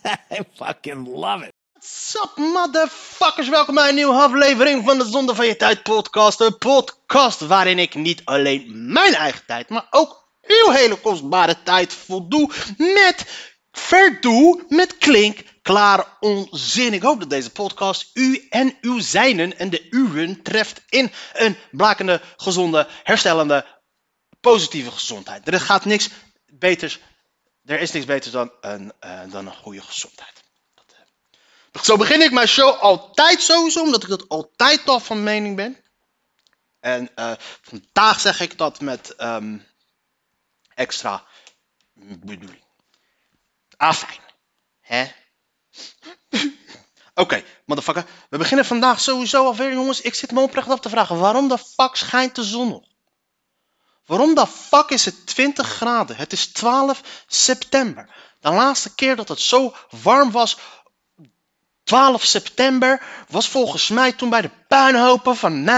I fucking love it. Sup motherfuckers, welkom bij een nieuwe aflevering van de Zonde van je Tijd podcast. Een podcast waarin ik niet alleen mijn eigen tijd, maar ook uw hele kostbare tijd voldoe met verdoe met klink klaar onzin. Ik hoop dat deze podcast u en uw zijnen en de uwen treft in een blakende, gezonde, herstellende, positieve gezondheid. Er gaat niks beters, er is niks beters dan een, eh, dan een goede gezondheid. Zo begin ik mijn show altijd sowieso, omdat ik dat altijd al van mening ben. En eh, vandaag zeg ik dat met ehm, extra bedoeling. Afijn. Hè? Oké, motherfucker. We beginnen vandaag sowieso alweer, jongens. Ik zit me oprecht af te vragen, waarom de fuck schijnt de zon nog? Waarom de fuck is het 20 graden? Het is 12 september. De laatste keer dat het zo warm was 12 september was volgens mij toen bij de puinhopen van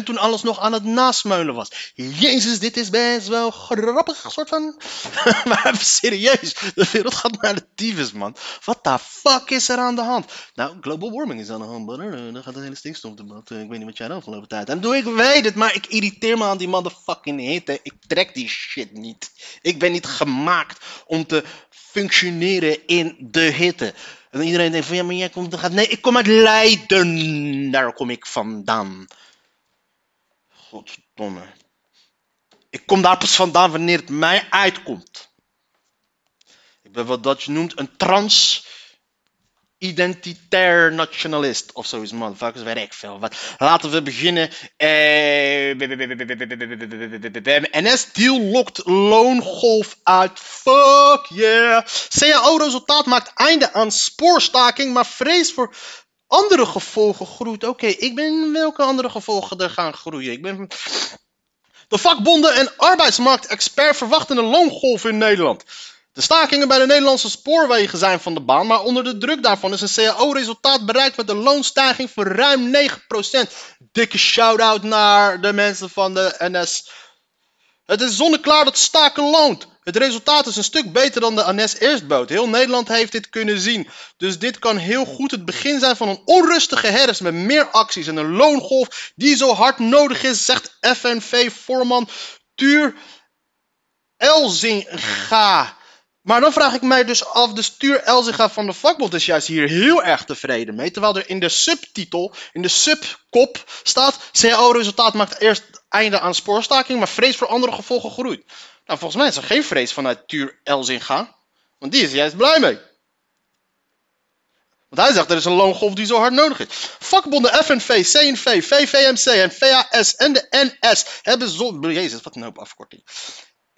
9-11, toen alles nog aan het nasmeulen was. Jezus, dit is best wel grappig, soort van. maar even serieus, de wereld gaat naar de tyfus, man. Wat de fuck is er aan de hand? Nou, global warming is aan de hand, brother. Dan gaat het hele stikstofdebat. Ik weet niet wat jij de afgelopen tijd. En doe ik weet het, maar ik irriteer me aan die motherfucking hitte. Ik trek die shit niet. Ik ben niet gemaakt om te functioneren in de hitte. En iedereen denkt van ja, maar jij komt gaat. Nee, ik kom uit Leiden. Daar kom ik vandaan. Godverdomme. Ik kom daar pas vandaan wanneer het mij uitkomt. Ik ben wat dat je noemt een trans identitair nationalist of zoiets, motherfuckers, weet ik veel. Wat. Laten we beginnen. NS deal lokt loongolf uit. Fuck yeah. CAO-resultaat maakt einde aan spoorstaking, maar vrees voor andere gevolgen groeit. Oké, ik ben welke andere gevolgen er gaan groeien? Ik ben. De vakbonden en arbeidsmarktexpert verwachten een loongolf in Nederland. De stakingen bij de Nederlandse spoorwegen zijn van de baan, maar onder de druk daarvan is een CAO-resultaat bereikt met een loonstijging van ruim 9%. Dikke shout-out naar de mensen van de NS. Het is zonneklaar dat staken loont. Het resultaat is een stuk beter dan de NS eerst bood. Heel Nederland heeft dit kunnen zien. Dus dit kan heel goed het begin zijn van een onrustige herfst met meer acties en een loongolf die zo hard nodig is, zegt FNV-voorman Tuur Elzinga. Maar dan vraag ik mij dus af, de stuur Elzinga van de vakbond is juist hier heel erg tevreden mee. Terwijl er in de subtitel, in de subkop staat, CAO-resultaat maakt eerst einde aan spoorstaking, maar vrees voor andere gevolgen groeit. Nou, volgens mij is er geen vrees vanuit Tuur Elzinga, want die is juist blij mee. Want hij zegt er is een loongolf die zo hard nodig is. Vakbonden FNV, CNV, VVMC en VAS en de NS hebben zo... Jezus, wat een hoop afkorting.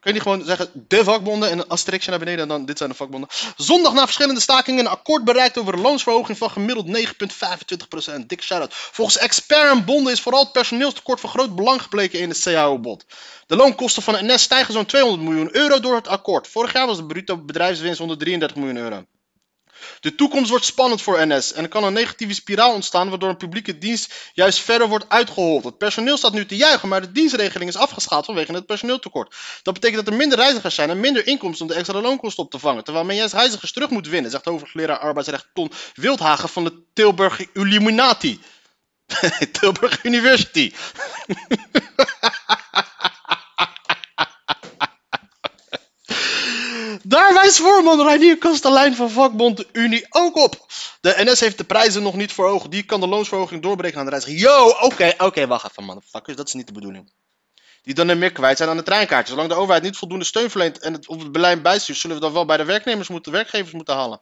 Kun je niet gewoon zeggen de vakbonden en een asterixje naar beneden en dan dit zijn de vakbonden. Zondag na verschillende stakingen een akkoord bereikt over een loonsverhoging van gemiddeld 9,25%. Dik shout-out. Volgens expert en bonden is vooral het personeelstekort van groot belang gebleken in het CAO-bod. De loonkosten van de NS stijgen zo'n 200 miljoen euro door het akkoord. Vorig jaar was de bruto bedrijfswinst 133 miljoen euro. De toekomst wordt spannend voor NS en er kan een negatieve spiraal ontstaan waardoor een publieke dienst juist verder wordt uitgehold. Het personeel staat nu te juichen, maar de dienstregeling is afgeschaald vanwege het personeeltekort. Dat betekent dat er minder reizigers zijn en minder inkomsten om de extra loonkosten op te vangen, terwijl men juist reizigers terug moet winnen, zegt hoofdleraar arbeidsrecht Ton Wildhagen van de Tilburg Illuminati. Tilburg University. Daar wijst voorman Reinier Kastelein van vakbond de Unie ook op. De NS heeft de prijzen nog niet ogen. Die kan de loonsverhoging doorbreken aan de reiziger. Yo, oké, oké, wacht even motherfuckers. Dat is niet de bedoeling. Die dan er meer kwijt zijn aan de treinkaartjes. Zolang de overheid niet voldoende steun verleent en het, of het beleid bijstuurt, zullen we dan wel bij de werknemers moeten, werkgevers moeten halen.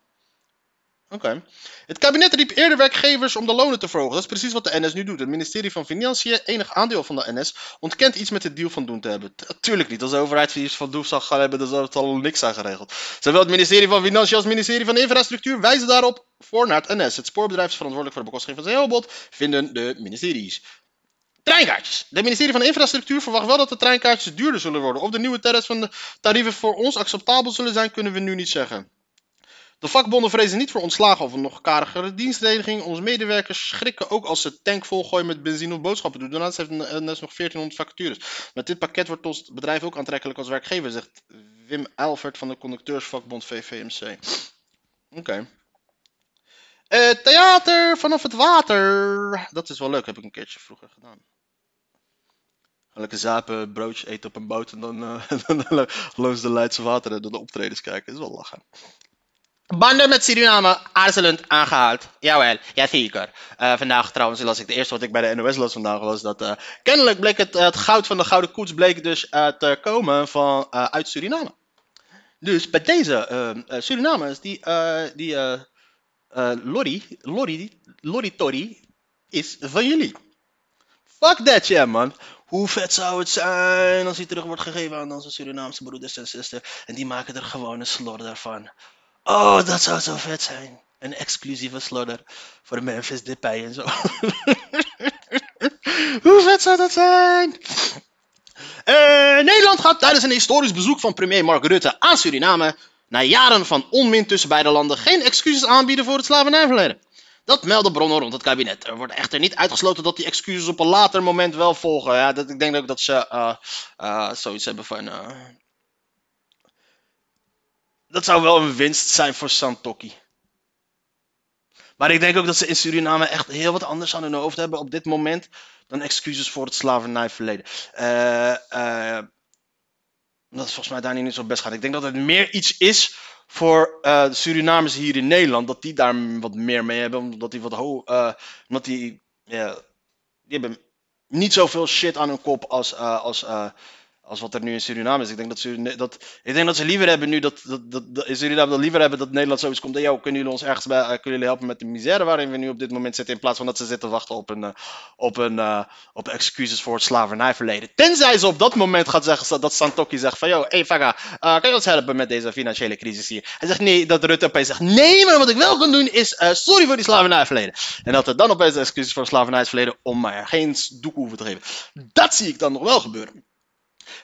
Oké. Het kabinet riep eerder werkgevers om de lonen te verhogen. Dat is precies wat de NS nu doet. Het ministerie van Financiën, enig aandeel van de NS, ontkent iets met de deal van doen te hebben. Tuurlijk niet. Als de overheid iets van doen zou gaan hebben, dan zou het al niks aan geregeld. Zowel het ministerie van Financiën als het ministerie van Infrastructuur wijzen daarop voor naar het NS. Het spoorbedrijf is verantwoordelijk voor de bekostiging van zijn heelbod, vinden de ministeries. Treinkaartjes. Het ministerie van Infrastructuur verwacht wel dat de treinkaartjes duurder zullen worden. Of de nieuwe tarieven voor ons acceptabel zullen zijn, kunnen we nu niet zeggen. De vakbonden vrezen niet voor ontslagen of een nog karigere dienstregeling. Onze medewerkers schrikken ook als ze tank volgooien met benzine of boodschappen doen. Daarnaast heeft NS nog 1400 vacatures. Met dit pakket wordt ons bedrijf ook aantrekkelijk als werkgever, zegt Wim Elvert van de conducteursvakbond VVMC. Oké. Eh, theater vanaf het water. Dat is wel leuk, heb ik een keertje vroeger gedaan. Lekker zapen, broodje eten op een boot en dan, eh, dan langs de Leidse water en dan de optredens kijken. Dat is wel lachen. Banden met Suriname aarzelend aangehaald. Jawel, jazeker. Eh vandaag trouwens las ik de eerste wat ik bij de NOS las vandaag was dat eh, kennelijk bleek het, goud van de Gouden Koets bleek dus eh, te komen van, uit Suriname. Dus bij deze Surinamers die, die lorry, lorry, lorry Tory is van jullie. Fuck that shit man. Hoe vet zou het zijn als hij terug wordt gegeven aan onze Surinaamse broeders en zusters. En die maken er gewoon een slorder van. Oh, dat zou zo vet zijn. Een exclusieve slodder voor Memphis Depay en zo. Hoe vet zou dat zijn? Eh, Nederland gaat tijdens een historisch bezoek van premier Mark Rutte aan Suriname na jaren van onmin tussen beide landen geen excuses aanbieden voor het slavernijverleden. Dat melden bronnen rond het kabinet. Er wordt echter niet uitgesloten dat die excuses op een later moment wel volgen. Ja, dat, ik denk ook dat ze eh, eh, zoiets hebben van. Dat zou wel een winst zijn voor Santokki. Maar ik denk ook dat ze in Suriname echt heel wat anders aan hun hoofd hebben op dit moment dan excuses voor het slavernijverleden. Eh, eh, omdat het volgens mij daar niet zo best gaat. Ik denk dat het meer iets is voor eh, de Surinamers hier in Nederland. Dat die daar wat meer mee hebben. Omdat die wat omdat die, die hebben niet zoveel shit aan hun kop als, als, als wat er nu in Suriname is. Ik denk dat ze, dat, ik denk dat ze liever hebben nu dat, dat, dat, dat in Suriname dat liever hebben dat Nederland zoiets komt. Yo, kunnen jullie ons ergens bij, eh, kunnen jullie helpen met de misère waarin we nu op dit moment zitten. In plaats van dat ze zitten wachten op een, eh, op een eh, op excuses voor het slavernijverleden. Tenzij ze op dat moment gaat zeggen dat Santokki zegt van yo, hey Faga, kan je ons helpen met deze financiële crisis hier? Hij zegt nee, dat Rutte opeens zegt nee, maar wat ik wel kan doen is sorry voor die slavernijverleden. En dat er dan opeens excuses voor het slavernijverleden om maar geen doek hoeven te geven. Dat zie ik dan nog wel gebeuren.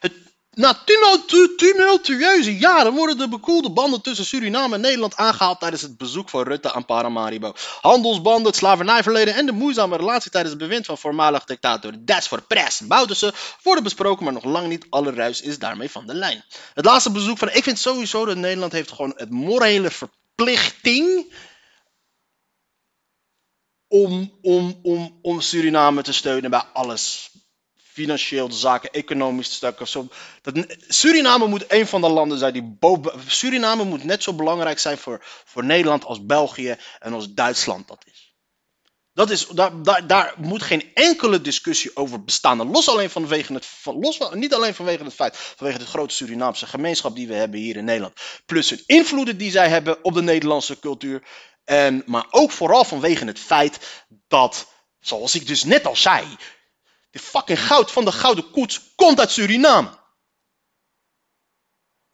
Het, na tumultu- tumultueuze jaren worden de bekoelde banden tussen Suriname en Nederland aangehaald tijdens het bezoek van Rutte aan Paramaribo. Handelsbanden, het slavernijverleden en de moeizame relatie tijdens het bewind van voormalig dictator Des voor Pres Bouterse worden besproken, maar nog lang niet alle ruis is daarmee van de lijn. Het laatste bezoek van, ik vind sowieso dat Nederland heeft gewoon het morele verplichting om, om, om, om Suriname te steunen bij alles financieel zaken, economisch stukken. Zo, dat, Suriname moet een van de landen zijn die boven. Suriname moet net zo belangrijk zijn voor, voor Nederland als België en als Duitsland dat is. Dat is daar, daar, daar moet geen enkele discussie over bestaan. Los alleen vanwege het, van, los niet alleen vanwege het feit, vanwege de grote Surinaamse gemeenschap die we hebben hier in Nederland. Plus hun invloeden die zij hebben op de Nederlandse cultuur. En, maar ook vooral vanwege het feit dat, zoals ik dus net al zei, de fucking goud van de gouden koets komt uit Suriname.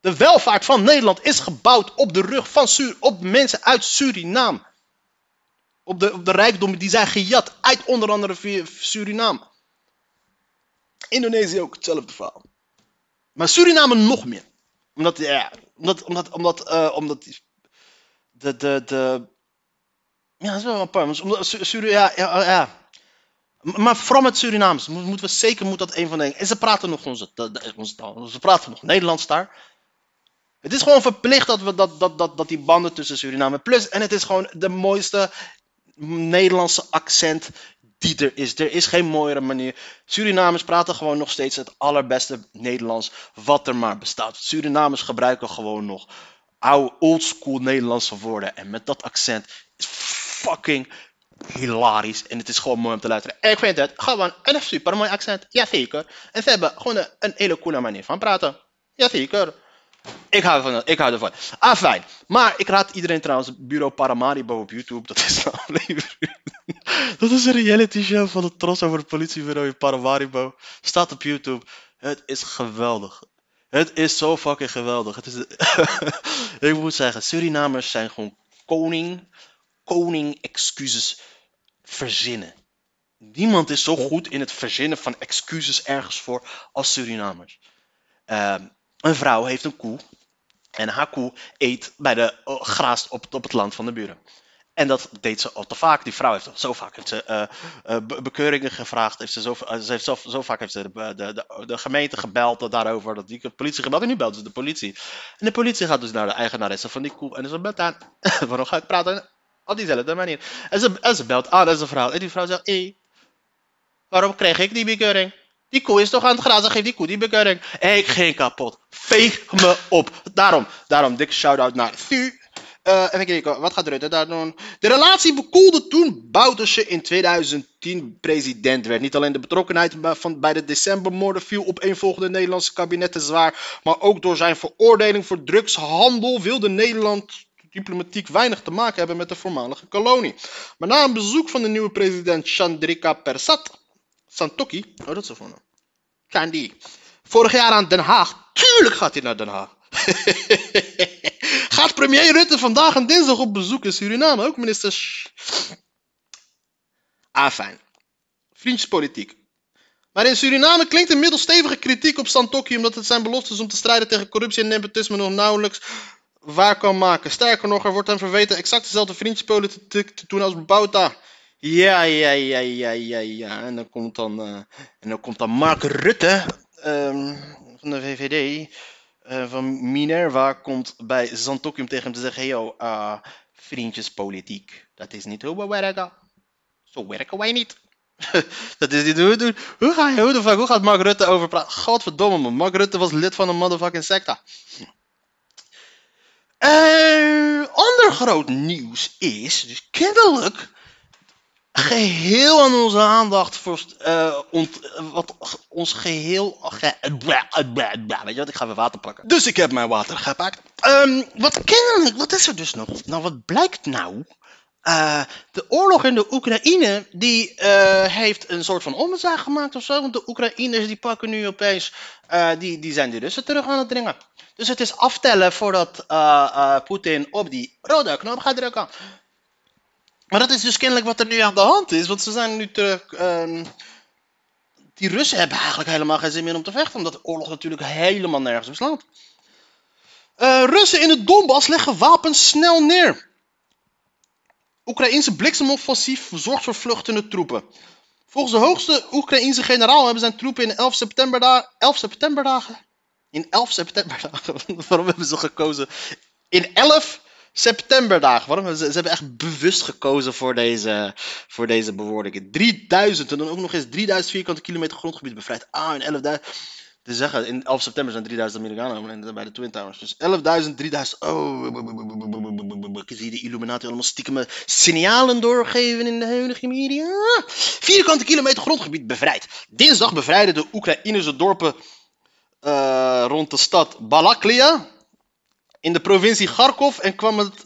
De welvaart van Nederland is gebouwd op de rug van Sur op mensen uit Suriname. Op de, op de rijkdommen die zijn gejat uit onder andere Suriname. Indonesië ook hetzelfde verhaal. Maar Suriname nog meer. Omdat, ja, omdat, omdat, omdat, eh, omdat de, de, de, ja, dat is wel een paar. Omdat, Su- Suri- ja, ja, ja. Maar vooral met Surinaams mo- moeten we zeker moet dat een van de. En ze praten nog onze, onze taal. Ze praten nog Nederlands daar. Het is gewoon verplicht dat, we, dat, dat, dat, dat die banden tussen Suriname. Plus, en het is gewoon de mooiste Nederlandse accent die er is. Er is geen mooiere manier. Surinamers praten gewoon nog steeds het allerbeste Nederlands wat er maar bestaat. Surinamers gebruiken gewoon nog oude oldschool Nederlandse woorden. En met dat accent is fucking hilarisch. En het is gewoon mooi om te luisteren. En ik vind het gewoon een super mooi accent. Jazeker. En ze hebben gewoon een, hele coole manier van praten. Jazeker. Ik hou ervan. Ik hou ervan. Ah, fijn. Maar ik raad iedereen trouwens Bureau Paramaribo op YouTube. Dat is een aflevering. Dat is een reality show van de Tros over het politiebureau in Paramaribo. Staat op YouTube. Het is geweldig. Het is zo fucking geweldig. Het is... ik moet zeggen, Surinamers zijn gewoon koning. Koning excuses verzinnen. Niemand is zo goed in het verzinnen van excuses ergens voor als Surinamers. Ehm, een vrouw heeft een koe. En haar koe eet bij de uh, graast op, het land van de buren. En dat deed ze al te vaak. Die vrouw heeft zo vaak heeft ze, uh, be bekeuringen gevraagd. Heeft ze, zo, ze heeft zo, vaak heeft ze de, de, de, gemeente gebeld daarover. Dat die politie gebeld. En nu belt ze de politie. En de politie gaat dus naar de eigenaresse van die koe. En ze belt aan. Waarom ga ik praten? Op diezelfde manier. En ze, en ze belt aan als een vrouw. En die vrouw zegt: Hé, waarom krijg ik die bekeuring? Die koe is toch aan het grazen, geef die koe die bekeuring. Ik ging kapot. Veeg me op. Daarom, daarom, dikke shout-out naar Thu. Uh, even kijken, wat gaat Rutte daar doen? De relatie bekoelde toen Bouterse in 2010 president werd. Niet alleen de betrokkenheid van, bij de decembermoorden viel op eenvolgende Nederlandse kabinetten zwaar, maar ook door zijn veroordeling voor drugshandel wilde Nederland diplomatiek weinig te maken hebben met de voormalige kolonie. Maar na een bezoek van de nieuwe president Chandrika Persat Santoki. Oh, dat is van Candy. Vorig jaar aan Den Haag. Tuurlijk gaat hij naar Den Haag. gaat premier Rutte vandaag en dinsdag op bezoek in Suriname. Ook minister... Ah, fijn. Vriendjespolitiek. Maar in Suriname klinkt inmiddels stevige kritiek op Santoki omdat het zijn beloftes om te strijden tegen corruptie en nepotisme nog nauwelijks waar kan maken. Sterker nog, er wordt hem verweten exact dezelfde vriendjespolitiek te doen als Bouta. Ja, ja, ja, ja, ja, ja. En dan komt dan, uh, en dan, komt dan Mark Rutte um, van de VVD uh, van Minerva komt bij Zantokium tegen hem te zeggen: hey, yo, uh, vriendjespolitiek, dat is niet hoe we werken. Zo werken wij niet. dat is niet hoe we doen. Hoe ga je, hoe hoe gaat Mark Rutte over praten? Godverdomme Mark Rutte was lid van een motherfucking secta. Uh, ander groot nieuws is, dus kennelijk geheel aan onze aandacht voor uh, ont, wat ons geheel. Ge, weet je wat, ik ga weer water pakken. Dus ik heb mijn water gepakt. Um, wat kennelijk, wat is er dus nog? Nou, wat blijkt nou? Uh, de oorlog in de Oekraïne, die uh, heeft een soort van omzaag gemaakt of zo. Want de Oekraïners die pakken nu opeens, uh, die, die zijn de Russen terug aan het dringen. Dus het is aftellen voordat Poetin op die rode knop gaat drukken. Maar dat is dus kennelijk wat er nu aan de hand is. Want ze zijn nu terug. Uh, die Russen hebben eigenlijk helemaal geen zin meer om te vechten. Omdat de oorlog natuurlijk helemaal nergens. Uh, Russen in het Donbass leggen wapens snel neer. Oekraïnse bliksemoffensief zorgt voor vluchtende troepen. Volgens de hoogste Oekraïense generaal hebben zijn troepen in 11 septemberdagen. 11 septemberdagen? In 11 septemberdagen. Waarom hebben ze gekozen? In 11 septemberdagen. Waarom? Ze, ze, hebben echt bewust gekozen voor deze, voor deze bewoordingen. 3000 en dan ook nog eens 3000 vierkante kilometer grondgebied bevrijd. Ah, in 11.000. Te zeggen, in 11 september zijn 3000 Amerikanen bij de Twin Towers. Dus 11.000, 3000. Oh, ik zie de Illuminati allemaal stiekem signalen doorgeven in de huidige media. Vierkante kilometer grondgebied bevrijd. Dinsdag bevrijden de Oekraïnse dorpen uh, rond de stad Balaklia in de provincie Kharkov en kwam het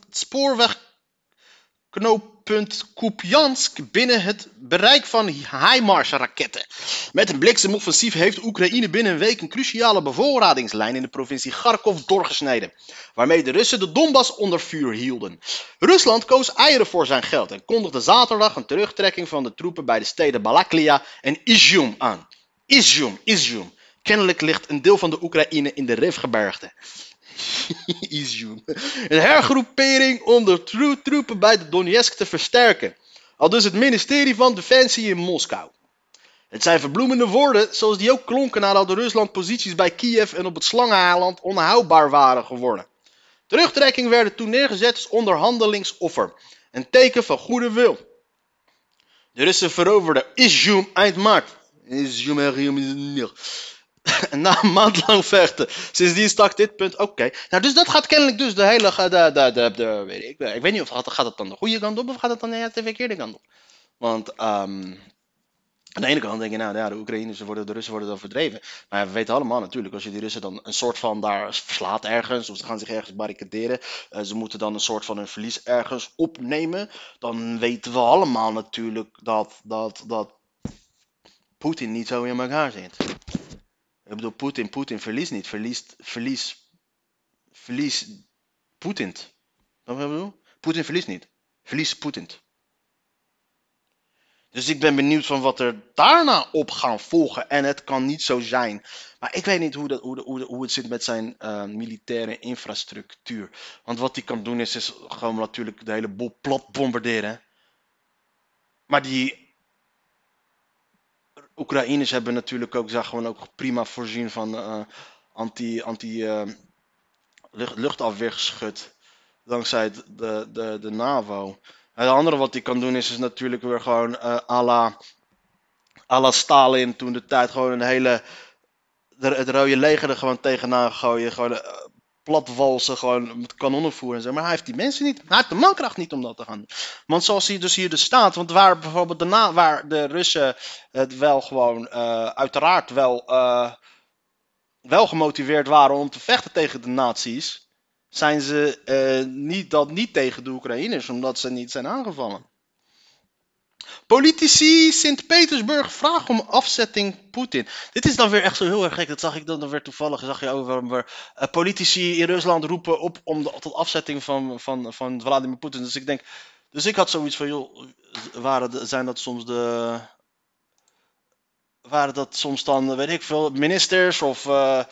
spoorwegknooppunt Kupiansk binnen het bereik van HIMARS-raketten. Met een bliksemoffensief heeft Oekraïne binnen een week een cruciale bevoorradingslijn in de provincie Kharkov doorgesneden, waarmee de Russen de Donbass onder vuur hielden. Rusland koos eieren voor zijn geld en kondigde zaterdag een terugtrekking van de troepen bij de steden Balaklia en Izum aan. Izum, Izum. Kennelijk ligt een deel van de Oekraïne in de Rifgebergte. Izum. Een hergroepering om de troepen bij de Donetsk te versterken. Al dus het ministerie van Defensie in Moskou. Het zijn verbloemende woorden, zoals die ook klonken nadat Rusland posities bij Kiev en op het Slangeneiland onhoudbaar waren geworden. Terugtrekking werden toen neergezet als onderhandelingsoffer. Een teken van goede wil. De Russen veroverden Izum eind maart. Izum na een maand lang vechten. Sindsdien stak dit punt. Oké. Nou, dus dat gaat kennelijk dus de hele. De, de, de, de, weet ik, ik weet niet of gaat, het dan de goede kant op of gaat het dan de verkeerde kant op. Want um, Aan de ene kant denk je, nou ja, de Oekraïners worden, de Russen worden dan verdreven. Maar we weten allemaal natuurlijk, als je die Russen dan een soort van daar verslaat ergens, of ze gaan zich ergens barricaderen, uh, ze moeten dan een soort van een verlies ergens opnemen, dan weten we allemaal natuurlijk dat, dat, dat Poetin niet zo in elkaar zit. Ik bedoel, Poetin, Poetin verliest niet, verliest, verlies, verlies Poetin. Wat ik bedoel? Poetin verliest niet, verliest Poetin. Dus ik ben benieuwd van wat er daarna op gaan volgen. En het kan niet zo zijn. Maar ik weet niet hoe, dat, hoe, hoe, hoe het zit met zijn uh, militaire infrastructuur. Want wat hij kan doen is, is gewoon natuurlijk de hele boel plat bombarderen. Maar die Oekraïners hebben natuurlijk ook, zeg, gewoon ook prima voorzien van uh, anti, anti uh, lucht, luchtafweergeschut. Dankzij de, de, de NAVO. Het andere wat hij kan doen is, is natuurlijk weer gewoon uh, à, la, à la Stalin toen de tijd gewoon een hele... Het rode leger er gewoon tegenaan gooien. Gewoon platwalsen, gewoon met kanonnen voeren en zo. Maar hij heeft die mensen niet. Hij heeft de mankracht niet om dat te gaan doen. Want zoals hij dus hier dus staat. Want waar bijvoorbeeld daarna, waar de Russen het wel gewoon uh, uiteraard wel, uh, wel gemotiveerd waren om te vechten tegen de nazi's zijn ze uh, niet, dat niet tegen de Oekraïners, omdat ze niet zijn aangevallen. Politici Sint-Petersburg vragen om afzetting Poetin. Dit is dan weer echt zo heel erg gek. Dat zag ik dan weer toevallig. Zag je over uh, politici in Rusland roepen op om de, tot afzetting van, van, van Vladimir Poetin. Dus ik denk. Dus ik had zoiets van, joh, waren zijn dat soms de. Waren dat soms dan, weet ik veel, ministers of. Uh,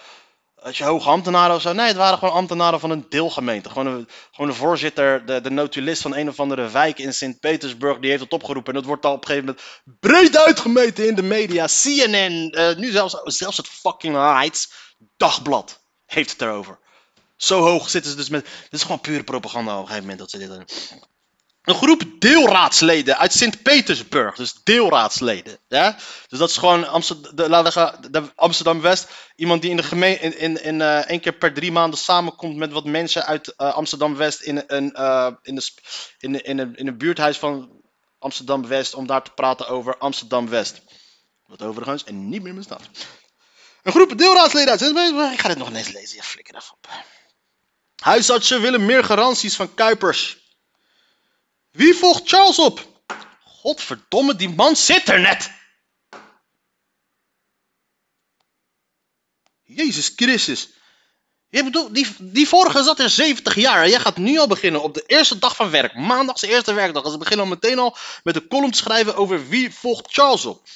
als je hoge ambtenaren of zo. Nee, het waren gewoon ambtenaren van een deelgemeente. Gewoon, een, gewoon de voorzitter, de, de notulist van een of andere wijk in Sint-Petersburg, die heeft het opgeroepen. En dat wordt al op een gegeven moment breed uitgemeten in de media. CNN, uh, nu zelfs, zelfs het fucking Heights dagblad heeft het erover. Zo hoog zitten ze dus met. Dit is gewoon pure propaganda op een gegeven moment dat ze dit doen. Een groep deelraadsleden uit Sint-Petersburg. Dus deelraadsleden. Ja? Dus dat is gewoon Amsterdam, Amsterdam. Iemand die in de gemeente in, in, in uh, één keer per drie maanden samenkomt met wat mensen uit uh, Amsterdam West in een, uh, in, de, in, in, een, in een buurthuis van Amsterdam West om daar te praten over Amsterdam West. Wat overigens en niet meer bestaat. Een groep deelraadsleden uit Sint-Petersburg. Ik ga dit nog eens lezen. Ja, flikker even op. Huisartsen willen meer garanties van Kuipers. Wie volgt Charles op? Godverdomme, die man zit er net. Jezus Christus. Je bedoelt, die, die vorige zat er 70 jaar. En jij gaat nu al beginnen op de eerste dag van werk. Maandag de eerste werkdag. Dus we beginnen al meteen al met een column te schrijven over wie volgt Charles op.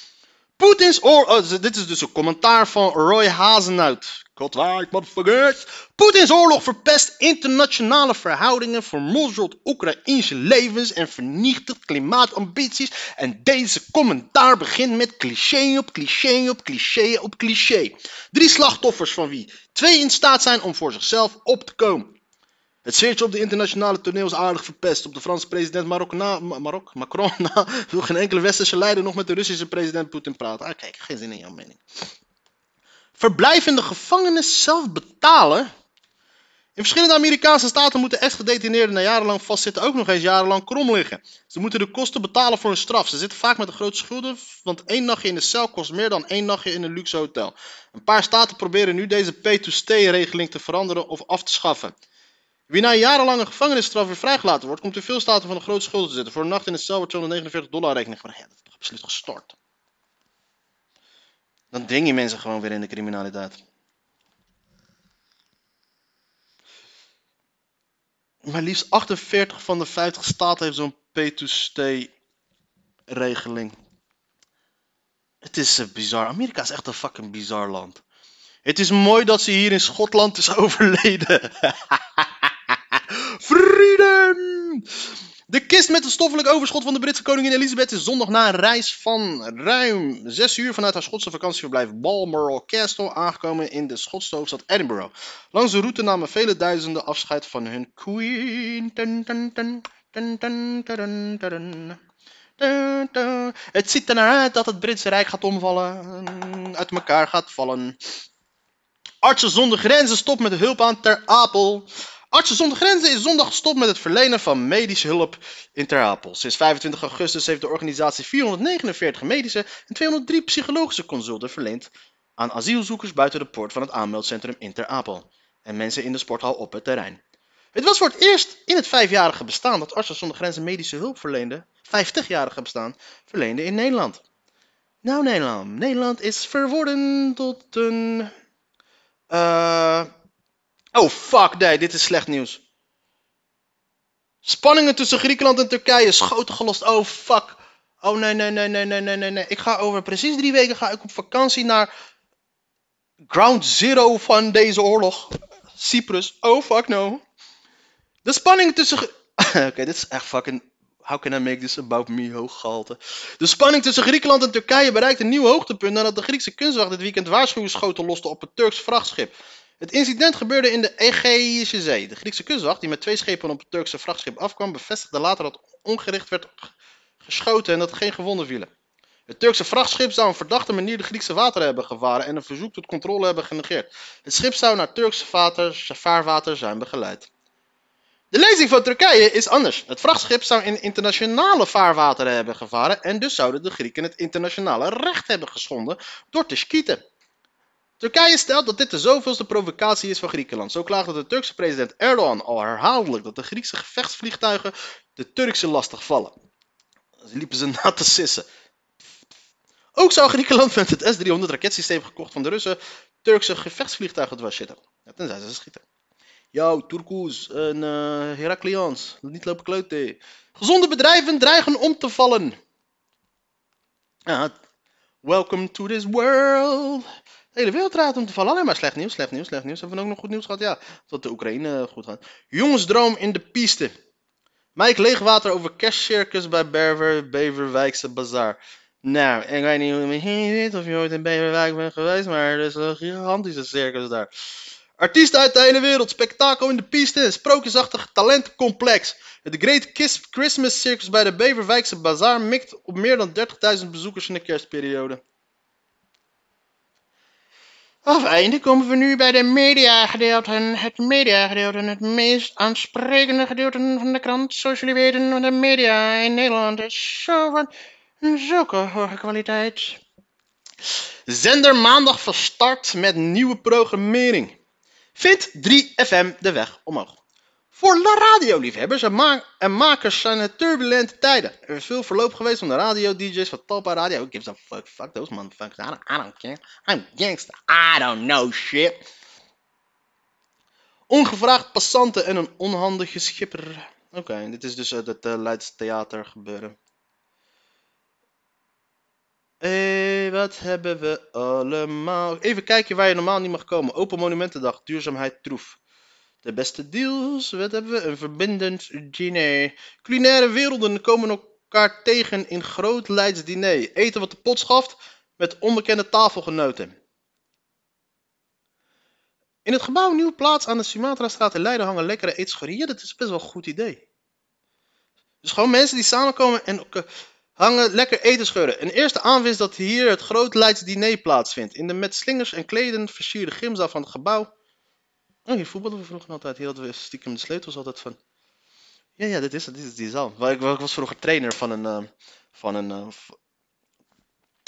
Poetins oorlog. Oh, dit is dus een commentaar van Roy Hazenuit. Godwaard, motherfuckers. Poetins oorlog verpest internationale verhoudingen, vermorzelt Oekraïnse levens en vernietigt klimaatambities. En deze commentaar begint met cliché op cliché op cliché op cliché. Drie slachtoffers van wie twee in staat zijn om voor zichzelf op te komen. Het sfeertje op de internationale toneel is aardig verpest. Op de Franse president Marok na, Marok, Macron na wil geen enkele westerse leider nog met de Russische president Poetin praten. Ah, kijk, geen zin in jouw mening. Verblijf in de gevangenis zelf betalen. In verschillende Amerikaanse staten moeten ex-gedetineerden na jarenlang vastzitten ook nog eens jarenlang krom liggen. Ze moeten de kosten betalen voor hun straf. Ze zitten vaak met een grote schulden, want één nachtje in de cel kost meer dan één nachtje in een luxe hotel. Een paar staten proberen nu deze pay-to-stay-regeling te veranderen of af te schaffen. Wie na jarenlange gevangenisstraf weer vrijgelaten wordt, komt in veel staten van een grote schulden te zitten. Voor een nacht in de cel wordt 249 dollar rekening gebracht. Ja, dat is toch absoluut gestort. Dan ding je mensen gewoon weer in de criminaliteit. Maar liefst 48 van de 50 staten heeft zo'n pay-to-stay regeling. Het is uh, bizar. Amerika is echt een fucking bizar land. Het is mooi dat ze hier in Schotland is overleden. Freedom! De kist met het stoffelijk overschot van de Britse koningin Elizabeth is zondag na een reis van ruim 6 uur vanuit haar Schotse vakantieverblijf Balmoral Castle aangekomen in de Schotse hoofdstad Edinburgh. Langs de route namen vele duizenden afscheid van hun queen. Het ziet er naar uit dat het Britse Rijk gaat omvallen, uit elkaar gaat vallen. Artsen zonder grenzen stopt met hulp aan Ter Apel. Artsen zonder Grenzen is zondag gestopt met het verlenen van medische hulp in Ter Apel. Sinds 25 augustus heeft de organisatie 449 medische en 203 psychologische consulten verleend aan asielzoekers buiten de poort van het aanmeldcentrum in Ter Apel en mensen in de sporthal op het terrein. Het was voor het eerst in het vijfjarige bestaan dat Artsen zonder Grenzen medische hulp verleende, 50-jarige bestaan, verleende in Nederland. Nou Nederland, Nederland is verworden tot een... eh Oh fuck, nee, dit is slecht nieuws. Spanningen tussen Griekenland en Turkije schoten gelost. Oh fuck. Oh nee, nee, nee, nee, nee, nee, nee, nee. Ik ga over precies drie weken ga ik op vakantie naar ground zero van deze oorlog. Cyprus. Oh fuck no. De spanning tussen... Oké, dit is echt fucking... How can I make this about me, hooggehalte. De spanning tussen Griekenland en Turkije bereikt een nieuw hoogtepunt nadat de Griekse kunstwacht dit weekend waarschuwingsschoten loste op het Turks vrachtschip. Het incident gebeurde in de Egeïsche Zee. De Griekse kustwacht, die met twee schepen op het Turkse vrachtschip afkwam, bevestigde later dat ongericht werd geschoten en dat er geen gewonden vielen. Het Turkse vrachtschip zou op een verdachte manier de Griekse wateren hebben gevaren en een verzoek tot controle hebben genegeerd. Het schip zou naar Turkse vater, vaarwater zijn begeleid. De lezing van Turkije is anders. Het vrachtschip zou in internationale vaarwateren hebben gevaren en dus zouden de Grieken het internationale recht hebben geschonden door te schieten. Turkije stelt dat dit de zoveelste provocatie is van Griekenland. Zo klaagde de Turkse president Erdogan al herhaaldelijk dat de Griekse gevechtsvliegtuigen de Turkse lastig vallen. Ze liepen ze na te sissen. Ook zou Griekenland met het S-300 raketsysteem gekocht van de Russen Turkse gevechtsvliegtuigen dwars zitten. Ja, tenzij ze schieten. Yo, Turkoes en Heraklians, niet lopen kloten. Gezonde bedrijven dreigen om te vallen. Welcome to this world. De hele wereld draait om te vallen. Alleen maar slecht nieuws, slecht nieuws, slecht nieuws. Hebben we ook nog goed nieuws gehad? Ja, dat de Oekraïne goed gaat. Jongensdroom in de piste. Mike Leegwater over kerstcircus bij Berver, Beverwijkse Bazaar. Nou, ik weet niet of je ooit in Beverwijk bent geweest, maar er is een gigantische circus daar. Artiesten uit de hele wereld, spektakel in de piste, sprookjesachtig talentencomplex. Het Great Kiss Christmas Circus bij de Beverwijkse Bazaar mikt op meer dan 30.000 bezoekers in de kerstperiode. Af einde komen we nu bij de mediagedeelten. Het mediagedeelte, het meest aansprekende gedeelte van de krant. Zoals jullie weten, de media in Nederland is zo van zulke hoge kwaliteit. Zender maandag van start met nieuwe programmering. Vindt 3FM de weg omhoog. Voor de radioliefhebbers en, en makers zijn het turbulente tijden. Er is veel verloop geweest van de radio-dj's van Talpa Radio. Who gives a fuck? Fuck those motherfuckers. I don't, I don't care. I'm gangster. I don't know shit. Ongevraagd passanten en een onhandige schipper. Oké, dit is dus het uh, Theater gebeuren. Hé, wat hebben we allemaal? Even kijken waar je normaal niet mag komen. Open Monumentendag, duurzaamheid troef. De beste deals, wat hebben we? Een verbindend diner. Culinaire werelden komen elkaar tegen in groot Leids diner. Eten wat de pot schaft met onbekende tafelgenoten. In het gebouw Nieuwe Plaats aan de Sumatra-straat in Leiden hangen lekkere eetschorieën. Dat is best wel een goed idee. Dus gewoon mensen die samenkomen en hangen lekker eten scheuren. Een eerste aanwinst dat hier het groot Leids diner plaatsvindt. In de met slingers en kleden versierde gymzaal van het gebouw Oh, hier voetballen we vroeger altijd. Hier hadden we stiekem de sleutels altijd van. Ja, ja, dit is het. Dit is die zaal. Ik, was vroeger trainer van een. Uh, van een uh,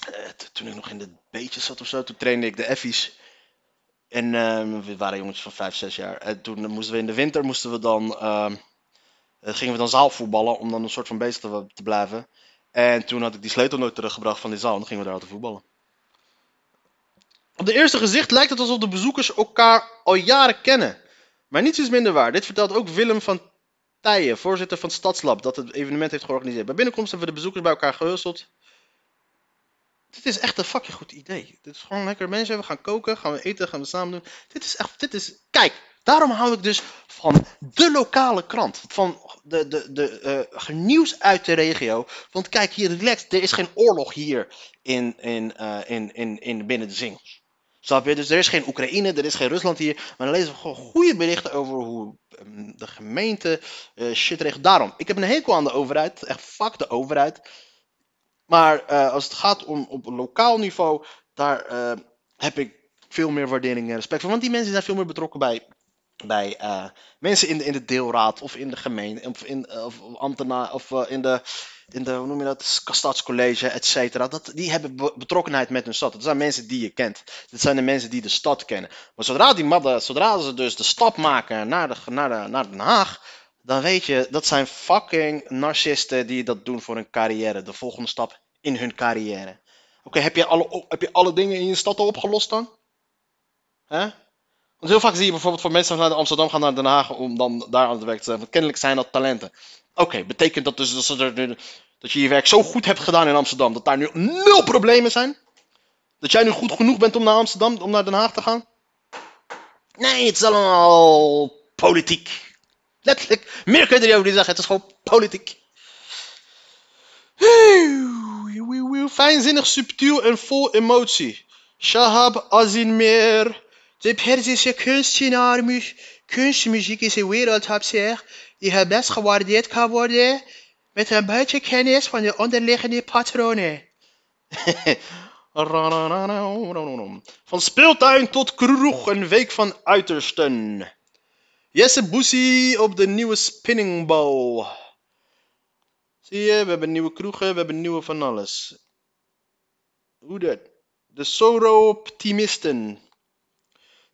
uh, toen ik nog in de beetjes zat of zo, toen trainde ik de effies. En ehm, we waren jongetjes van 5, 6 jaar. En toen moesten we in de winter moesten we dan. ehm, gingen we dan zaalvoetballen om dan een soort van bezig te, blijven. En toen had ik die sleutel nooit teruggebracht van die zaal en dan gingen we daar te voetballen. Op de eerste gezicht lijkt het alsof de bezoekers elkaar al jaren kennen. Maar niets is minder waar. Dit vertelt ook Willem van Tijen, voorzitter van Stadslab, dat het evenement heeft georganiseerd. Bij binnenkomst hebben we de bezoekers bij elkaar gehusteld. Dit is echt een fucking goed idee. Dit is gewoon lekker mensen. We gaan koken, gaan we eten, gaan we samen doen. Dit is echt, dit is... Kijk, daarom hou ik dus van de lokale krant. Van de, de, de uh, nieuws uit de regio. Want kijk hier, relaxed, er is geen oorlog hier in, in, uh, in, in, in binnen de Zingels. Snap je? Dus er is geen Oekraïne, er is geen Rusland hier. Maar dan lezen we gewoon goede berichten over hoe um, de gemeente uh, shit regelt. Daarom, ik heb een hekel aan de overheid. Echt fuck de overheid. Maar uh, als het gaat om op lokaal niveau, daar uh, heb ik veel meer waardering en respect voor. Want die mensen zijn veel meer betrokken bij bij eh, mensen in de, in de deelraad of in de gemeente of in eh, of ambtenaar of eh, in de in de hoe noem je dat stadscollege et cetera dat die hebben be- betrokkenheid met hun stad dat zijn mensen die je kent dit zijn de mensen die de stad kennen maar zodra die madden zodra ze dus de stap maken naar de naar de naar Den Haag dan weet je dat zijn fucking narcisten die dat doen voor hun carrière de volgende stap in hun carrière oké heb je alle heb je alle dingen in je stad al opgelost dan Hè? Want heel vaak zie je bijvoorbeeld voor mensen naar Amsterdam gaan naar Den Haag om dan daar aan het werk te zijn. Want kennelijk zijn dat talenten. Oké, betekent dat dus dat, ze er, dat je je werk zo goed hebt gedaan in Amsterdam dat daar nu nul problemen zijn? Dat jij nu goed genoeg bent om naar Amsterdam, om naar Den Haag te gaan? Nee, het is allemaal politiek. Letterlijk, meer kun je er niet over zeggen. Het is gewoon politiek. Fijnzinnig, subtiel en vol emotie. Shahab Azinmer. De Perzische kunstenaar, kunstmuziek is een wereldhapser die het best gewaardeerd kan worden met een beetje kennis van de onderliggende patronen. Van speeltuin tot kroeg, een week van uitersten. Jesse Boesie op de nieuwe spinningbal. Zie je, we hebben nieuwe kroegen, we hebben nieuwe van alles. Hoe dat? De Soro-optimisten.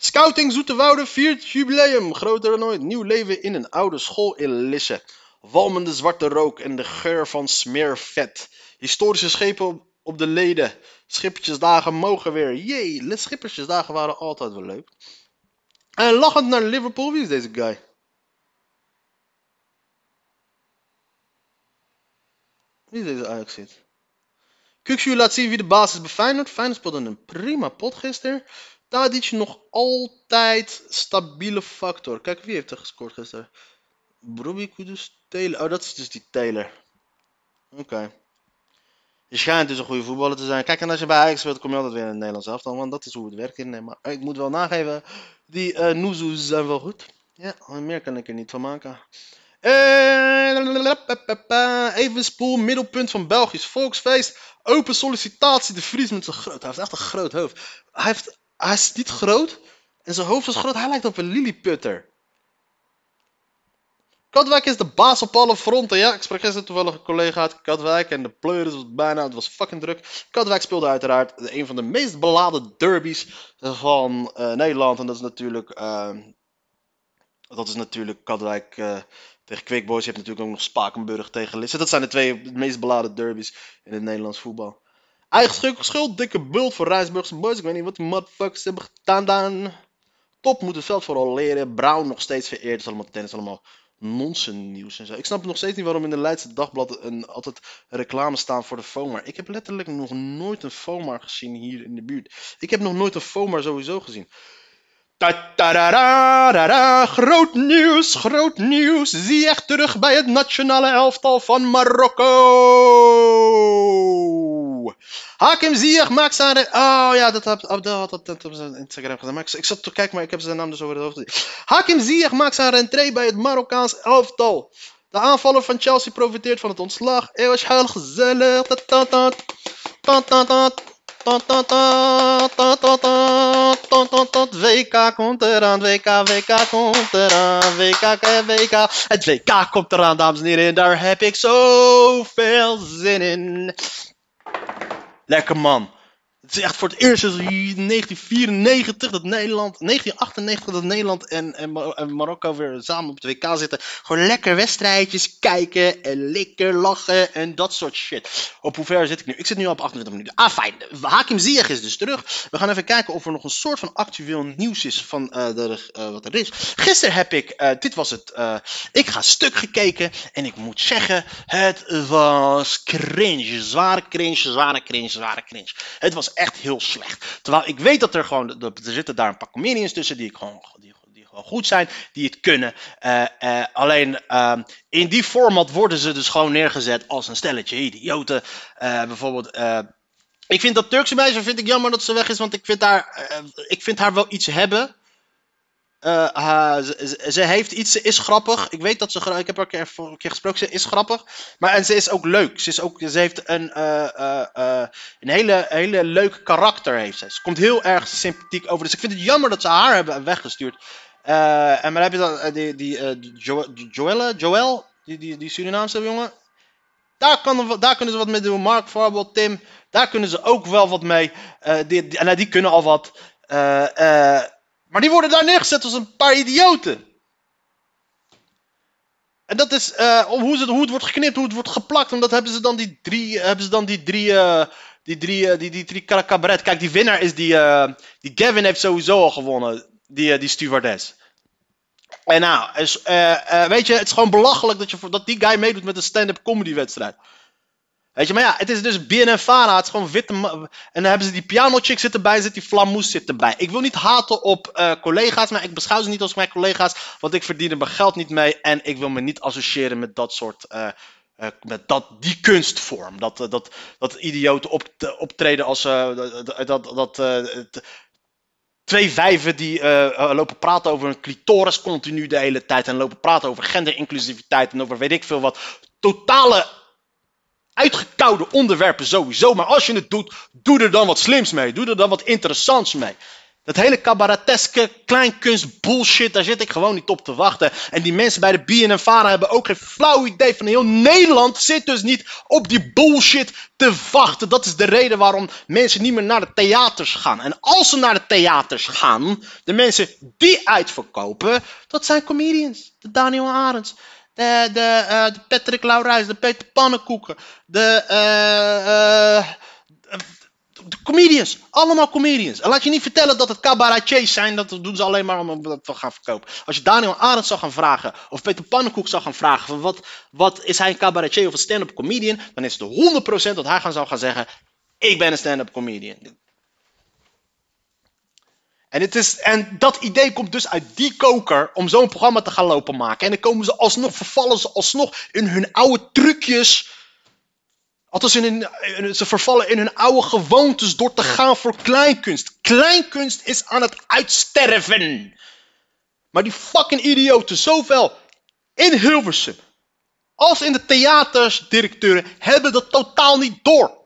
Scouting Zoeterwoude viert jubileum. Groter dan ooit. Nieuw leven in een oude school in Lisse. Walmende zwarte rook en de geur van smeervet. Historische schepen op, de leden. Schippersdagen mogen weer. Jee, de schippersdagen waren altijd wel leuk. En lachend naar Liverpool. Wie is deze guy? Wie is deze Ajax-zit? Kukshu laat zien wie de baas is bij Feyenoord. Feyenoord speelde een prima pot gisteren. Tadic nog altijd stabiele factor. Kijk, wie heeft er gescoord gisteren? Bobby Kudus Taylor. Oh, dat is dus die Taylor. Oké. Je schijnt dus een goede voetballer te zijn. Kijk, en als je bij Ajax speelt, kom je altijd weer in het Nederlands elftal. Want dat is hoe het werkt in Maar ik moet wel nageven, die uh, Nuzus zijn wel goed. Ja, meer kan ik er niet van maken. Uh, Evenspoel, middelpunt van Belgisch volksfeest. Open sollicitatie, de Vries met zijn groot. Heeft echt een groot hoofd. Hij, heeft, hij is niet groot. En zijn hoofd is groot. Hij lijkt op een lilliputter. Katwijk is de baas op alle fronten. Ja, ik sprak gisteren toevallig een collega uit Katwijk. En de pleuris was bijna, het was fucking druk. Katwijk speelde uiteraard een van de meest beladen derbies van uh, Nederland. En dat is natuurlijk... Uh, dat is natuurlijk Katwijk uh, tegen Quickboys. Je hebt natuurlijk ook nog Spakenburg tegen Lisse. Dat zijn de twee meest beladen derbies in het Nederlands voetbal. Eigen schuld, dikke bult voor Rijsburgse boys. Ik weet niet wat die motherfuckers hebben gedaan. Dan. Top moet het veld vooral leren. Brown nog steeds vereerd. Het is allemaal tennis, allemaal nonsens nieuws en zo. Ik snap nog steeds niet waarom in de Leidse Dagblad een, altijd reclame staan voor de FOMAR. Ik heb letterlijk nog nooit een FOMAR gezien hier in de buurt. Ik heb nog nooit een FOMAR sowieso gezien. Ta -ta -ra -ra -ra. Groot nieuws, groot nieuws. Zie echt terug bij het nationale elftal van Marokko. Hakim Ziyech maakt zijn... Oh ja, dat had dat, dat, dat, op zijn Instagram gezet. Maar ik, ik zat te kijken, maar ik heb zijn naam dus over het hoofd gezien. Hakim Ziyech maakt zijn rentree bij het Marokkaans elftal. De aanvaller van Chelsea profiteert van het ontslag. Het was heel gezellig. WK komt eraan, WK, WK komt eraan, WK, WK. Het WK komt eraan, dames en heren, daar heb ik zoveel zin in. Lekker man. Het is echt voor het eerst sinds 1994 dat Nederland, 1998 dat Nederland en, en, Mar en, Marokko weer samen op het WK zitten. Gewoon lekker wedstrijdjes kijken en lekker lachen en dat soort shit. Op hoe ver zit ik nu? Ik zit nu op 28 minuten. Ah, fijn. Hakim Ziyech is dus terug. We gaan even kijken of er nog een soort van actueel nieuws is van uh, de, uh, wat er is. Gisteren heb ik, uh, dit was het, ik ga stuk gekeken en ik moet zeggen, het was cringe. Zware cringe, zware cringe, zware cringe. Het was echt heel slecht. Terwijl ik weet dat er gewoon, er zitten daar een paar comedians tussen die, ik gewoon, die, die gewoon goed zijn, die het kunnen. Uh, uh, alleen uh, in die format worden ze dus gewoon neergezet als een stelletje idioten. Eh, bijvoorbeeld, ik vind dat Turkse meisje vind ik jammer dat ze weg is, want ik vind haar, ik vind haar wel iets hebben. Uh, ze, heeft iets, ze is grappig. Ik weet dat ze, ik heb haar een keer, een keer gesproken, ze is grappig. Maar en ze is ook leuk. Ze, is ook, ze heeft een, uh, uh, een hele, hele leuk karakter. Heeft ze. ze komt heel erg sympathiek over. Dus ik vind het jammer dat ze haar hebben weggestuurd. Eh, en maar heb je dan eh, die, die eh, jo Joelle, Joel, die, die, die Surinaamse jongen. Daar, kan, daar kunnen ze wat mee doen. Mark bijvoorbeeld, Tim. Daar kunnen ze ook wel wat mee. Eh, die, die, nou, die kunnen al wat. Eh, eh, maar die worden daar neergezet als een paar idioten. En dat is eh, om hoe, ze, het wordt geknipt, hoe het wordt geplakt. Omdat hebben ze dan die drie. Hebben ze dan die drie. eh, die drie, eh, die, die drie cab- cabaret. Kijk, die winnaar is die. eh, die Gavin heeft sowieso al gewonnen. Die, eh, die stewardess. En nou, is, eh, eh, weet je, het is gewoon belachelijk dat, je, dat die guy meedoet met een stand-up comedy wedstrijd. Weet je, maar ja, het is dus BNN Vara, het is gewoon witte... En dan hebben ze die piano chick zit erbij, zit die flamoes zit erbij. Ik wil niet haten op eh, collega's, maar ik beschouw ze niet als mijn collega's, want ik verdien er mijn geld niet mee en ik wil me niet associëren met dat soort... eh, eh, met dat, die kunstvorm. Dat, dat, dat idioten op, optreden als... dat, dat, dat, twee wijven die lopen praten over een clitoris continu de hele tijd. En lopen praten over genderinclusiviteit en over weet ik veel wat. Totale uitgekoude onderwerpen sowieso. Maar als je het doet, doe er dan wat slims mee. Doe er dan wat interessants mee. Dat hele cabareteske, kleinkunst bullshit, daar zit ik gewoon niet op te wachten. En die mensen bij de BNN Vara hebben ook geen flauw idee van heel Nederland zit dus niet op die bullshit te wachten. Dat is de reden waarom mensen niet meer naar de theaters gaan. En als ze naar de theaters gaan, de mensen die uitverkopen, dat zijn comedians. De Daniel Arends, de, de, eh, de Patrick Laurijs, de Peter Pannenkoeken, de... eh, eh, de comedians, allemaal comedians. En laat je niet vertellen dat het cabaretiers zijn, dat doen ze alleen maar om dat te gaan verkopen. Als je Daniel Arendt zou gaan vragen, of Peter Pannenkoek zou gaan vragen, van wat, wat is hij een cabaretier of een stand-up comedian, dan is het 100% dat hij gaan zou gaan zeggen, ik ben een stand-up comedian. En, het is, en dat idee komt dus uit die koker om zo'n programma te gaan lopen maken. En dan komen ze alsnog, vervallen ze alsnog in hun oude trucjes. Althans, in hun, ze vervallen in hun oude gewoontes door te gaan voor kleinkunst. Kleinkunst is aan het uitsterven. Maar die fucking idioten, zowel in Hilversum als in de theatersdirecteuren, hebben dat totaal niet door.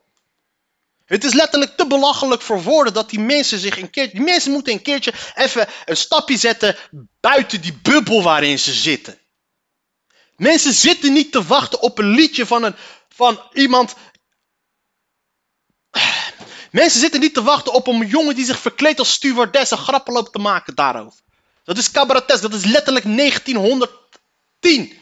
Het is letterlijk te belachelijk voor woorden dat die mensen zich een keertje. Die mensen moeten een keertje even een stapje zetten buiten die bubbel waarin ze zitten. Mensen zitten niet te wachten op een liedje van, een, van iemand. Mensen zitten niet te wachten op een jongen die zich verkleedt als stewardess en grappen loopt te maken daarover. Dat is cabaretes, dat is letterlijk 1910.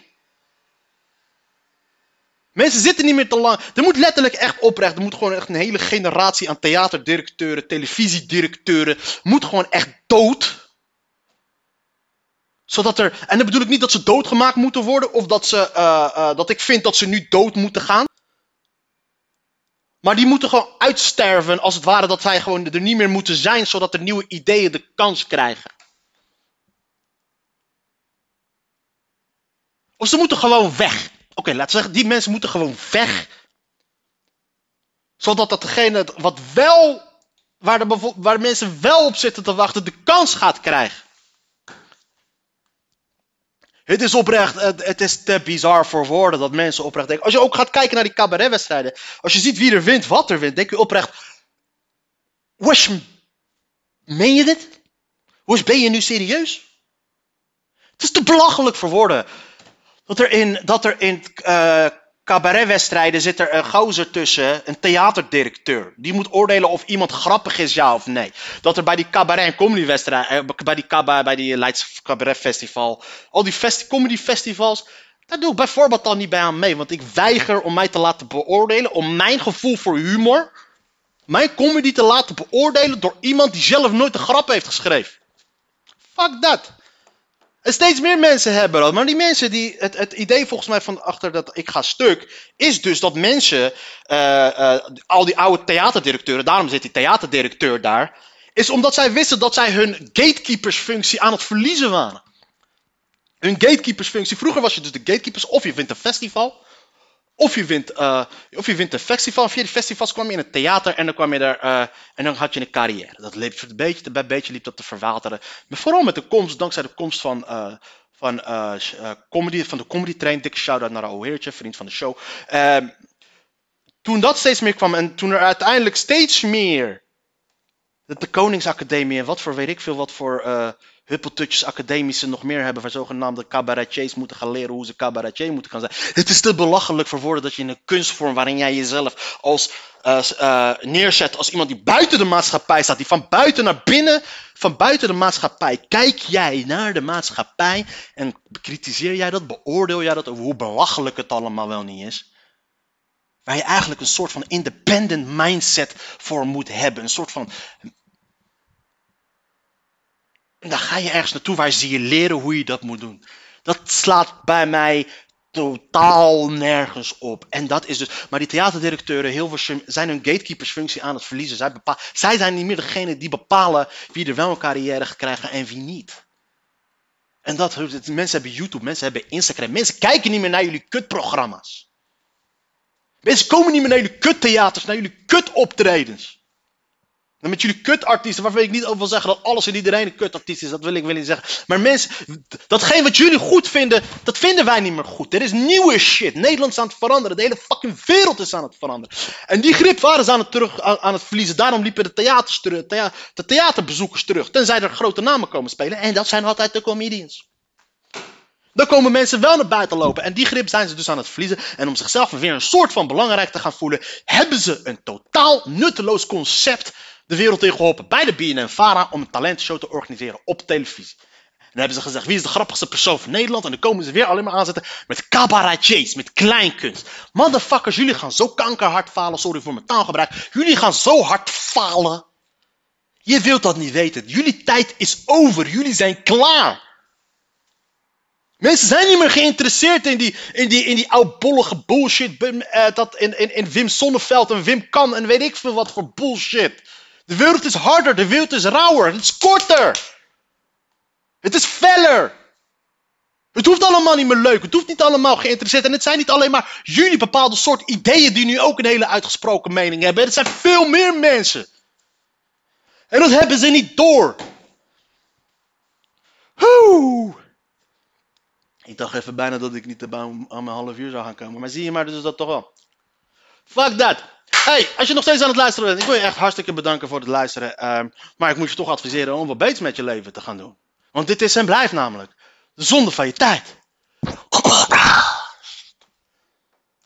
Mensen zitten niet meer te lang. Er moet letterlijk echt oprecht. Er moet gewoon echt een hele generatie aan theaterdirecteuren, televisiedirecteuren. Moet gewoon echt dood. Zodat er. En dan bedoel ik niet dat ze doodgemaakt moeten worden. Of dat, ze, eh, eh, dat ik vind dat ze nu dood moeten gaan. Maar die moeten gewoon uitsterven. Als het ware dat zij gewoon er niet meer moeten zijn. Zodat er nieuwe ideeën de kans krijgen. Of ze moeten gewoon weg. Oké, laten we zeggen, die mensen moeten gewoon weg. Zodat dat degene wat wel, waar, de waar mensen wel op zitten te wachten, de kans gaat krijgen. Het is oprecht, het, het is te bizar voor woorden dat mensen oprecht denken. Als je ook gaat kijken naar die cabaretwedstrijden, als je ziet wie er wint, wat er wint, denk je oprecht. Je, meen je dit? Ben je nu serieus? Het is te belachelijk voor woorden. Dat er in, dat er in eh, cabaretwedstrijden zit er een gozer tussen, een theaterdirecteur. Die moet oordelen of iemand grappig is, ja of nee. Dat er bij die cabaret en comedywedstrijden, eh, bij die, caba, bij die Leids Cabaret Festival, al die festi comedy festivals, daar doe ik bijvoorbeeld dan niet bij aan mee. Want ik weiger om mij te laten beoordelen, om mijn gevoel voor humor, mijn comedy te laten beoordelen door iemand die zelf nooit een grap heeft geschreven. Fuck dat. Steeds meer mensen hebben dat. Maar die mensen die. Het, het idee volgens mij van achter dat ik ga stuk. Is dus dat mensen. eh, eh, al die oude theaterdirecteuren. Daarom zit die theaterdirecteur daar. Is omdat zij wisten dat zij hun gatekeepersfunctie aan het verliezen waren. Hun gatekeepersfunctie. Vroeger was je dus de gatekeepers. Of je wint een festival. Of je wint, eh, of je wint een festival. Via die festivals kwam je in het theater en dan kwam je er. eh, en dan had je een carrière. Dat liep een beetje, bij beetje liep dat te verwateren. Maar vooral met de komst, dankzij de komst van. eh, van, comedy, van de comedy train. Dikke shout-out naar Raoul Heertje, vriend van de show. Ehm, toen dat steeds meer kwam en toen er uiteindelijk steeds meer. De, de Koningsacademie en wat voor weet ik veel wat voor. Huppeltutjes academische nog meer hebben, waar zogenaamde cabaretiers moeten gaan leren hoe ze cabaretier moeten gaan zijn. Het is te belachelijk voor woorden dat je in een kunstvorm waarin jij jezelf als, eh, eh, neerzet als iemand die buiten de maatschappij staat, die van buiten naar binnen, van buiten de maatschappij, kijk jij naar de maatschappij en bekritiseer jij dat, beoordeel jij dat over hoe belachelijk het allemaal wel niet is. Waar je eigenlijk een soort van independent mindset voor moet hebben. Een soort van en dan ga je ergens naartoe waar ze je leren hoe je dat moet doen. Dat slaat bij mij totaal nergens op. En dat is dus. Maar die theaterdirecteuren Hilversum zijn hun gatekeepersfunctie aan het verliezen. Zij, bepaal, zij zijn niet meer degene die bepalen wie er wel een carrière gaat krijgen en wie niet. En dat, mensen hebben YouTube, mensen hebben Instagram. Mensen kijken niet meer naar jullie kutprogramma's. Mensen komen niet meer naar jullie kuttheaters, naar jullie kutoptredens. Met jullie kutartiesten, waarvan ik niet over wil zeggen dat alles en iedereen een kutartiest is, dat wil ik wel niet zeggen. Maar mensen, datgene wat jullie goed vinden, dat vinden wij niet meer goed. Er is nieuwe shit. Nederland is aan het veranderen. De hele fucking wereld is aan het veranderen. En die grip waren ze aan het, terug, aan, het verliezen. Daarom liepen de, theaters terug, de theaterbezoekers terug. Tenzij er grote namen komen spelen. En dat zijn altijd de comedians. Dan komen mensen wel naar buiten lopen. En die grip zijn ze dus aan het verliezen. En om zichzelf weer een soort van belangrijk te gaan voelen, hebben ze een totaal nutteloos concept de wereld in geholpen bij de BNN-Vara om een talentshow te organiseren op televisie. En dan hebben ze gezegd, wie is de grappigste persoon van Nederland? En dan komen ze weer alleen maar aanzetten met cabaretiers, met kleinkunst. Motherfuckers, jullie gaan zo kankerhard falen, sorry voor mijn taalgebruik. Jullie gaan zo hard falen. Je wilt dat niet weten. Jullie tijd is over. Jullie zijn klaar. Mensen zijn niet meer geïnteresseerd in die, in die, in die oudbollige bullshit. Uh, dat in, in, in Wim Sonneveld en Wim Kan en weet ik veel wat voor bullshit. De wereld is harder, de wereld is rauwer, het is korter. Het is feller. Het hoeft allemaal niet meer leuk, het hoeft niet allemaal geïnteresseerd. En het zijn niet alleen maar jullie bepaalde soort ideeën die nu ook een hele uitgesproken mening hebben. Het zijn veel meer mensen. En dat hebben ze niet door. Oeh. Ik dacht even bijna dat ik niet aan mijn half uur zou gaan komen. Maar zie je maar, dus dat toch wel. Fuck that. Hey, als je nog steeds aan het luisteren bent, ik wil je echt hartstikke bedanken voor het luisteren. Ehm, maar ik moet je toch adviseren om wat beters met je leven te gaan doen. Want dit is en blijft namelijk de zonde van je tijd.